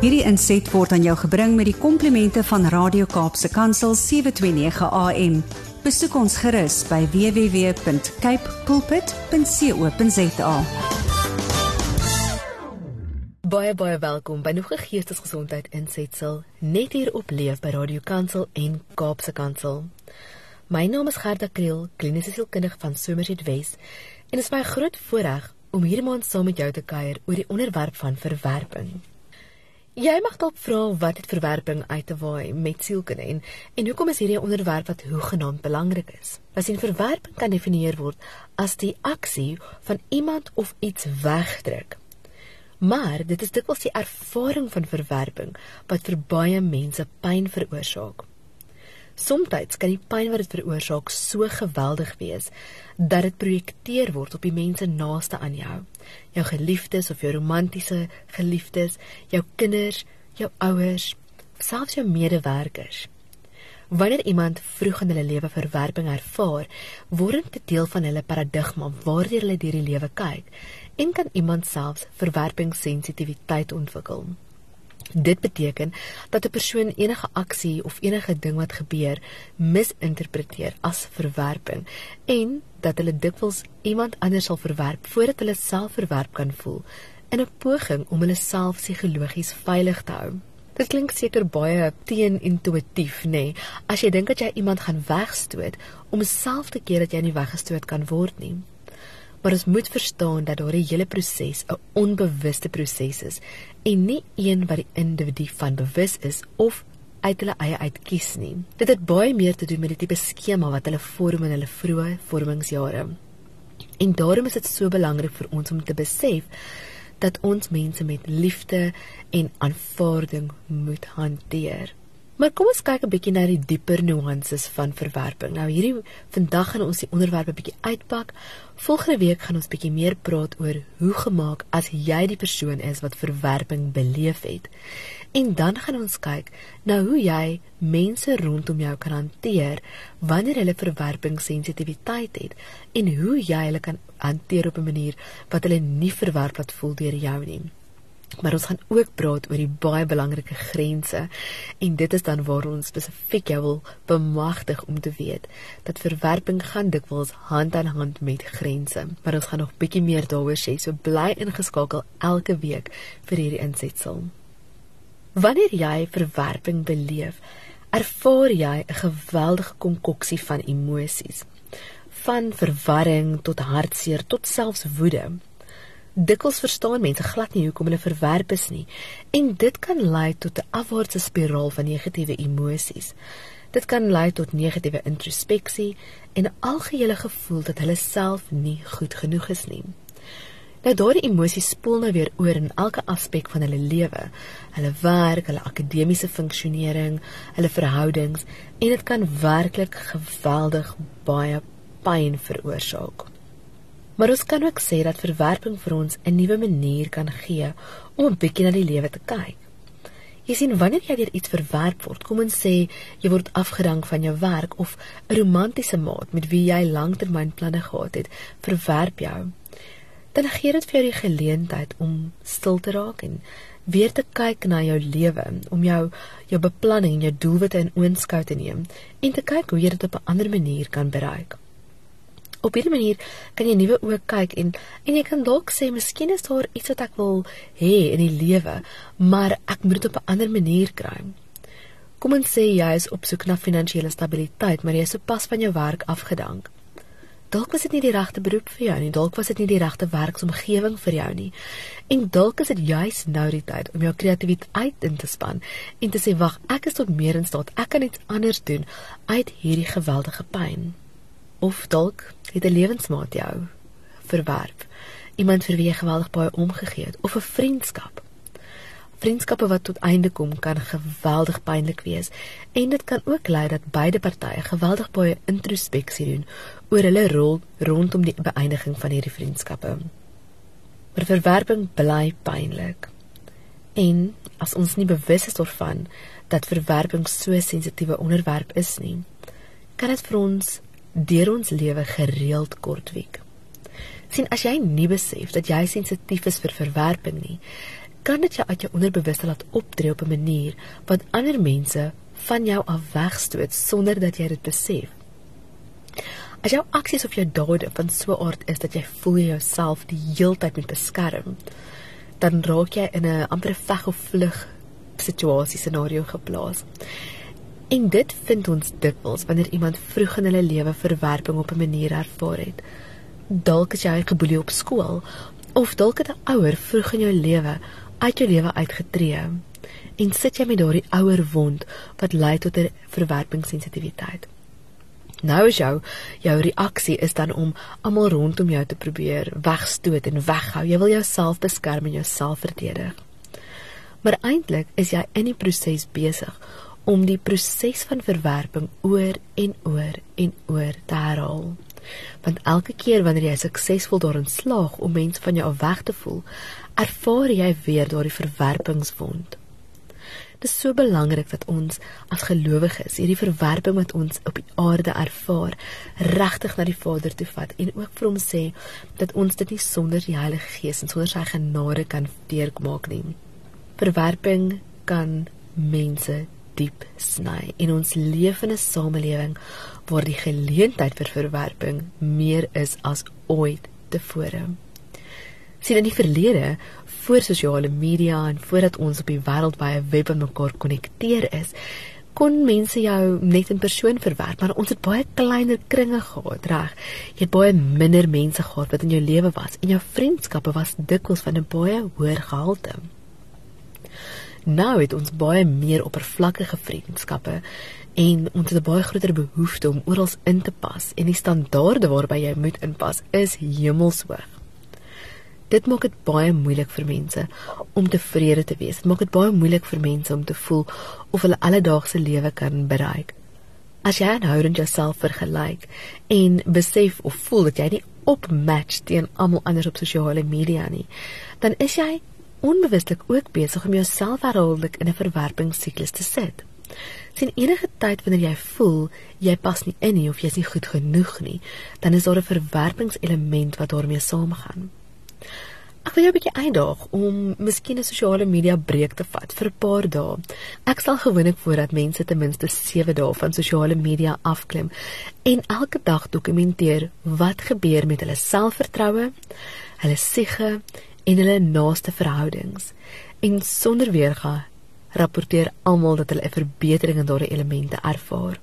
Hierdie inset word aan jou gebring met die komplimente van Radio Kaapse Kansel 729 AM. Besoek ons gerus by www.cape pulpit.co.za. Baie baie welkom by nog 'n geestesgesondheid insetsel net hier op Leef by Radio Kansel en Kaapse Kansel. My naam is Gerda Kriel, kliniese sielkundige van Somerset West en dit is my groot voorreg om hierdie maand saam met jou te kuier oor die onderwerp van verwerping. Jy mag dalk vra wat het verwerping uit te waai met sielkunde en en hoekom is hierdie 'n onderwerp wat hoegenaamd belangrik is? As in verwerping kan definieer word as die aksie van iemand of iets wegdruk. Maar dit is dikwels die ervaring van verwerping wat vir baie mense pyn veroorsaak. Somstyds kan die pyn wat dit veroorsaak so geweldig wees dat dit projekteer word op die mense naaste aan jou. Jou geliefdes of jou romantiese geliefdes, jou kinders, jou ouers, selfs jou medewerkers. Wanneer iemand vroeg in hulle lewe verwerping ervaar, word dit deel van hulle paradigma waardeur hulle deur die lewe kyk en kan iemand selfs verwerpingssensitiwiteit ontwikkel. Dit beteken dat 'n persoon enige aksie of enige ding wat gebeur misinterpreteer as verwerping en dat hulle dikwels iemand anders sal verwerp voordat hulle self verwerp kan voel in 'n poging om hulle self psigologies veilig te hou. Dit klink seker baie teenintuïtief, nê, nee, as jy dink dat jy iemand gaan wegstoot om self te keer dat jy nie weggestoot kan word nie maar ons moet verstaan dat daardie hele proses 'n onbewuste proses is en nie een wat die individu van bewus is of uit hulle eie uitkies nie. Dit het baie meer te doen met die tipe skema wat hulle vorm in hulle vroeë vormingsjare. En daarom is dit so belangrik vir ons om te besef dat ons mense met liefde en aanvaarding moet hanteer. Maar kom ons kyk 'n bietjie na die dieper nuances van verwerping. Nou hierdie vandag gaan ons die onderwerp 'n bietjie uitpak. Volgende week gaan ons bietjie meer praat oor hoe gemaak as jy die persoon is wat verwerping beleef het. En dan gaan ons kyk na hoe jy mense rondom jou kan hanteer wanneer hulle verwerpingssensitiwiteit het en hoe jy hulle kan hanteer op 'n manier wat hulle nie verwerp laat voel deur jou nie. Maar ons gaan ook praat oor die baie belangrike grense en dit is dan waar ons spesifiek jou wil bemagtig om te weet dat verwerping gaan dikwels hand aan hand met grense. Maar ons gaan nog bietjie meer daaroor sê, so bly ingeskakel elke week vir hierdie insetsel. Wanneer jy verwerping beleef, ervaar jy 'n geweldige konkoksie van emosies, van verwarring tot hartseer tot selfs woede dikwels verstaan mense glad nie hoekom hulle verwerp is nie en dit kan lei tot 'n afwaartse spiraal van negatiewe emosies. Dit kan lei tot negatiewe introspeksie en 'n algehele gevoel dat hulle self nie goed genoeg is nie. Nou daardie emosies spoel nou weer oor in elke aspek van hulle lewe. Hulle werk, hulle akademiese funksionering, hulle verhoudings en dit kan werklik geweldig baie pyn veroorsaak. Maar ons kan ook sê dat verwerping vir ons 'n nuwe manier kan gee om 'n bietjie na die lewe te kyk. Jy sien wanneer jy weer iets verwerp word, kom ons sê jy word afgedank van jou werk of 'n romantiese maat met wie jy langtermynplanne gehad het, verwerp jou. Dan gee dit vir jou die geleentheid om stil te raak en weer te kyk na jou lewe, om jou jou beplanning en jou doelwitte in oënskou te neem en te kyk hoe jy dit op 'n ander manier kan bereik op hierdie manier kan jy nuwe oë kyk en en jy kan dalk sê miskien is daar iets wat ek wil hê in die lewe, maar ek moet dit op 'n ander manier kry. Kom ons sê jy is op soek na finansiële stabiliteit, maar jy is sopas van jou werk afgedank. Dalk was dit nie die regte beroep vir jou nie, dalk was dit nie die regte werksomgewing vir jou nie. En dalk is dit juis nou die tyd om jou kreatiwiteit in te span en te sê wag, ek is tot meer in staat. Ek kan iets anders doen uit hierdie geweldige pyn of dalk het 'n lewensmaat jou verwerp. Iemand vir wie jy geweldig baie omgegee het of 'n vriendskap. Vriendskappe wat tot einde kom kan geweldig pynlik wees en dit kan ook lei dat beide partye geweldig baie introspeksie doen oor hulle rol rondom die beëindiging van hierdie vriendskappe. Maar verwerping bly pynlik. En as ons nie bewus is daarvan dat verwerping so 'n sensitiewe onderwerp is nie, kan dit vir ons deur ons lewe gereeld kortwiek. sien as jy nie besef dat jy sensitief is vir verwerping nie, kan dit jou uit jou onderbewuste laat optree op 'n manier wat ander mense van jou af wegstoot sonder dat jy dit besef. As jou aksies of jou dade van so 'n aard is dat jy voel jy jouself die heeltyd moet beskerm, dan raak jy in 'n amper veg of vlug situasie scenario geplaas. En dit vind ons dikwels wanneer iemand vroeg in hulle lewe verwerping op 'n manier ervaar het. Dalk is jy geboelie op skool of dalk het 'n ouer vroeg in jou lewe uit jou lewe uitgetree en sit jy met daardie ouer wond wat lei tot 'n verwerpingssensitiwiteit. Nou is jou jou reaksie is dan om almal rondom jou te probeer wegstoot en weghou. Jy wil jouself beskerm en jouself verdedig. Maar eintlik is jy in die proses besig om die proses van verwerping oor en oor en oor te herhaal. Want elke keer wanneer jy suksesvol daarin slaag om mense van jou af weg te voel, ervaar jy weer daardie verwerpingswond. Dit is so belangrik dat ons as gelowiges hierdie verwerping wat ons op die aarde ervaar, regtig na die Vader toe vat en ook vir hom sê dat ons dit nie sonder die Heilige Gees en sonder sy genade kan deurmaak nie. Verwerping kan mense diep sny en ons leef in 'n samelewing waar die geleentheid vir verwerping meer is as ooit tevore. Sien in die verlede voor sosiale media en voordat ons op die wêreldwye web aan mekaar konnekteer is, kon mense jou net in persoon verwerp, maar ons het baie kleiner kringe gehad, reg? Jy het baie minder mense gehad wat in jou lewe was en jou vriendskappe was dikwels van 'n baie hoër gehalte. Nou het ons baie meer oppervlakkige vriendskappe en ons het 'n baie groter behoefte om oral in te pas en die standaarde waarby jy moet inpas is hemelshoog. Dit maak dit baie moeilik vir mense om tevrede te wees. Dit maak dit baie moeilik vir mense om te voel of hulle alledaagse lewe kan bereik. As jy aanhoudend jouself vergelyk en besef of voel dat jy nie opmatch teen almal anders op sosiale media nie, dan is jy onbewuslik ook besig om jouself herhaaldelik in 'n verwerpingssiklus te sit. Sien enige tyd wanneer jy voel jy pas nie in nie of jy's nie goed genoeg nie, dan is daar 'n verwerpingselement wat daarmee saamgaan. Ek wil jou 'n bietjie uitdaag om miskien 'n sosiale media breek te vat vir 'n paar dae. Ek stel gewoonlik voor dat mense ten minste 7 dae van sosiale media afklim en elke dag dokumenteer wat gebeur met hulle selfvertroue, hulle siege en hulle naaste verhoudings. En sonder weerga rapporteer almal dat hulle 'n verbetering in daardie elemente ervaar.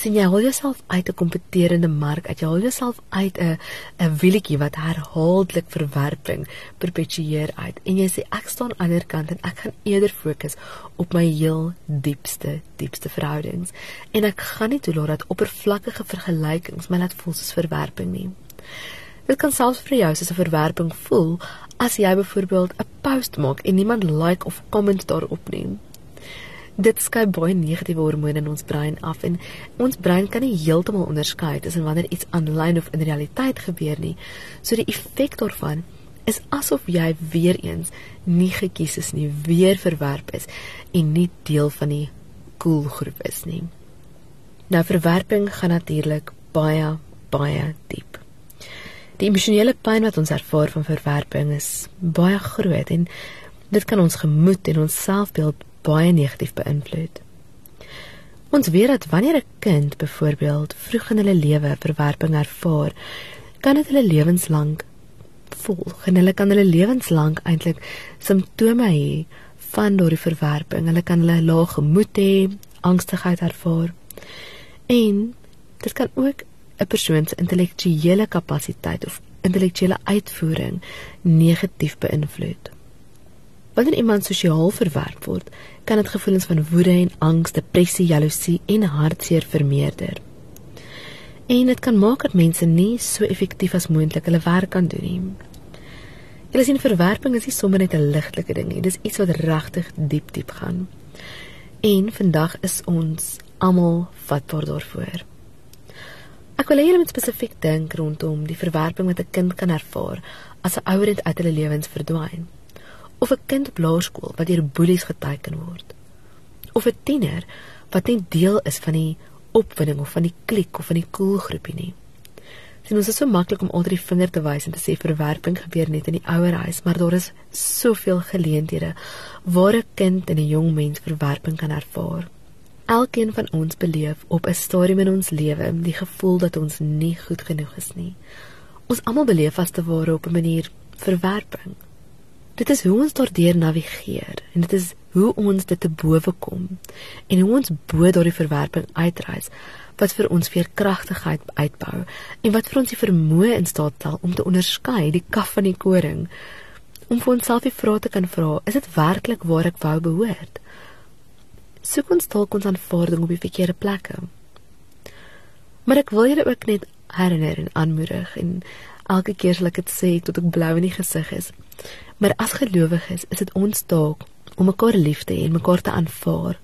Sien jy hol jouself uit 'n kompeterende mark uit jy hol jouself uit 'n 'n wielietjie wat herhaaldelik verwerping perpetueer uit. En jy sê ek staan aan die ander kant en ek gaan eerder fokus op my heel diepste diepste verhoudings. En ek gaan nie toelaat dat oppervlakkige vergelykings my laat voel soos verwerping nie dit kan selfs vir jou soos 'n verwerping voel as jy byvoorbeeld 'n post maak en niemand like of comment daarop nie dit skei baie negatiewe hormone in ons brein af en ons brein kan nie heeltemal onderskei tussen wanneer iets aanlyn of in realiteit gebeur nie. So die effek daarvan is asof jy weer eens nie gekies is nie, weer verwerp is en nie deel van die cool groep is nie. Nou verwerping gaan natuurlik baie baie diep. Die emosionele pyn wat ons ervaar van verwerping is baie groot en dit kan ons gemoed en ons selfbeeld baie negatief beïnvloed. Ons weet dat wanneer 'n kind byvoorbeeld vroeg in hulle lewe verwerping ervaar, kan dit hulle lewenslank volg en hulle kan hulle lewenslank eintlik simptome hê van daardie verwerping. Hulle kan hulle lae gemoed hê, angstigheid ervaar. En dit kan ook 'n persoon se intellektuele kapasiteit of intellektuele uitvoering negatief beïnvloed. Wanneer iemand sosiaal verwerp word, kan dit gevoelens van woede en angs, depressie, jaloesie en hartseer vermeerder. En dit kan maak dat mense nie so effektief as moontlik hulle werk kan doen nie. Julle sien verwerping is nie sommer net 'n ligtelike ding nie, dis iets wat regtig diep diep gaan. En vandag is ons almal vatbaar daarvoor. Ek wil hê julle moet spesifiek dink rondom die verwerping wat 'n kind kan ervaar as 'n ouer uit hulle lewens verdwyn. Of 'n kind op laerskool wat deur boelies geteken word. Of 'n tiener wat nie deel is van die opwinding of van die klik of van die koelgroepie nie. Sien ons is so maklik om altyd die vinger te wys en te sê verwerping gebeur net in die ouer huis, maar daar is soveel geleenthede waar 'n kind en 'n jong mens verwerping kan ervaar. Elkeen van ons beleef op 'n stadium in ons lewe die gevoel dat ons nie goed genoeg is nie. Ons almal beleef as te ware op 'n manier verwerping. Dit is hoe ons daardeur navigeer en dit is hoe ons dit te bowe kom en hoe ons bo daardie verwerping uitreis wat vir ons veerkragtigheid uitbou en wat vir ons die vermoë in staat stel om te onderskei die kaf van die koring om vir onsself die vrae te kan vra is dit werklik waar ek wou behoort soek ons dalk ons aanvaarding op die verkeerde plekke maar ek wil julle ook net herinner en aanmoedig en elke keer sal ek dit sê tot ek blou in die gesig is Maar as gelowiges is dit ons taak om mekaar lief te hê en mekaar te aanvaar.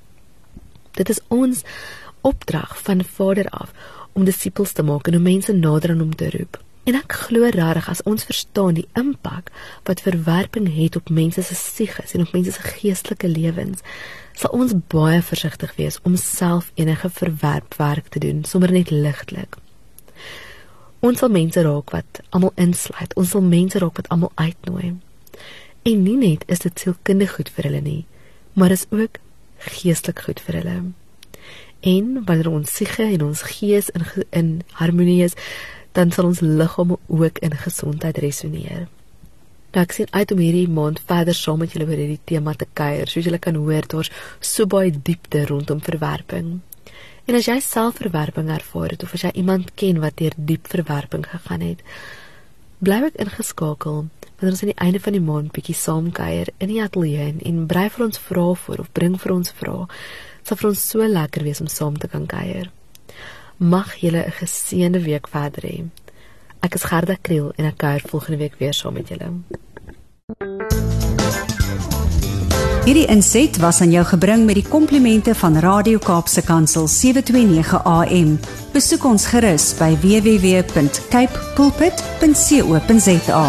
Dit is ons opdrag van Vader af om disippels te maak en om mense nader aan hom te roep. En ek glo regtig as ons verstaan die impak wat verwerping het op mense se siege en op mense se geestelike lewens, sal ons baie versigtig wees om self enige verwerpwerk te doen sommer net ligtelik. Ons sal mense raak wat almal insluit. Ons sal mense raak wat almal uitnooi. En nie net is dit sielkundig goed vir hulle nie, maar is ook geestelik goed vir hulle. En wanneer ons siege en ons gees in in harmonie is, dan sal ons liggaam ook in gesondheid resoneer. Nou ek sien uit om hierdie maand verder saam met julle oor hierdie tema te kuier. Soos julle kan hoor, daar's so baie diepte rondom verwerping. En as jy self verwerping ervaar het of as jy iemand ken wat deur diep verwerping gegaan het, bly ek ingeskakel wanneer ons aan die einde van die maand bietjie saam kuier in die ateljee en, en brei vir ons vrae voor of bring vir ons vrae. Dit sal vir ons so lekker wees om saam te kan kuier. Mag julle 'n geseënde week verder hê. Ek is Gerda Kriel en ek kuier volgende week weer saam met julle. Hierdie inset was aan jou gebring met die komplimente van Radio Kaapse Kansel 729 AM. Besoek ons gerus by www.cape pulpit.co.za.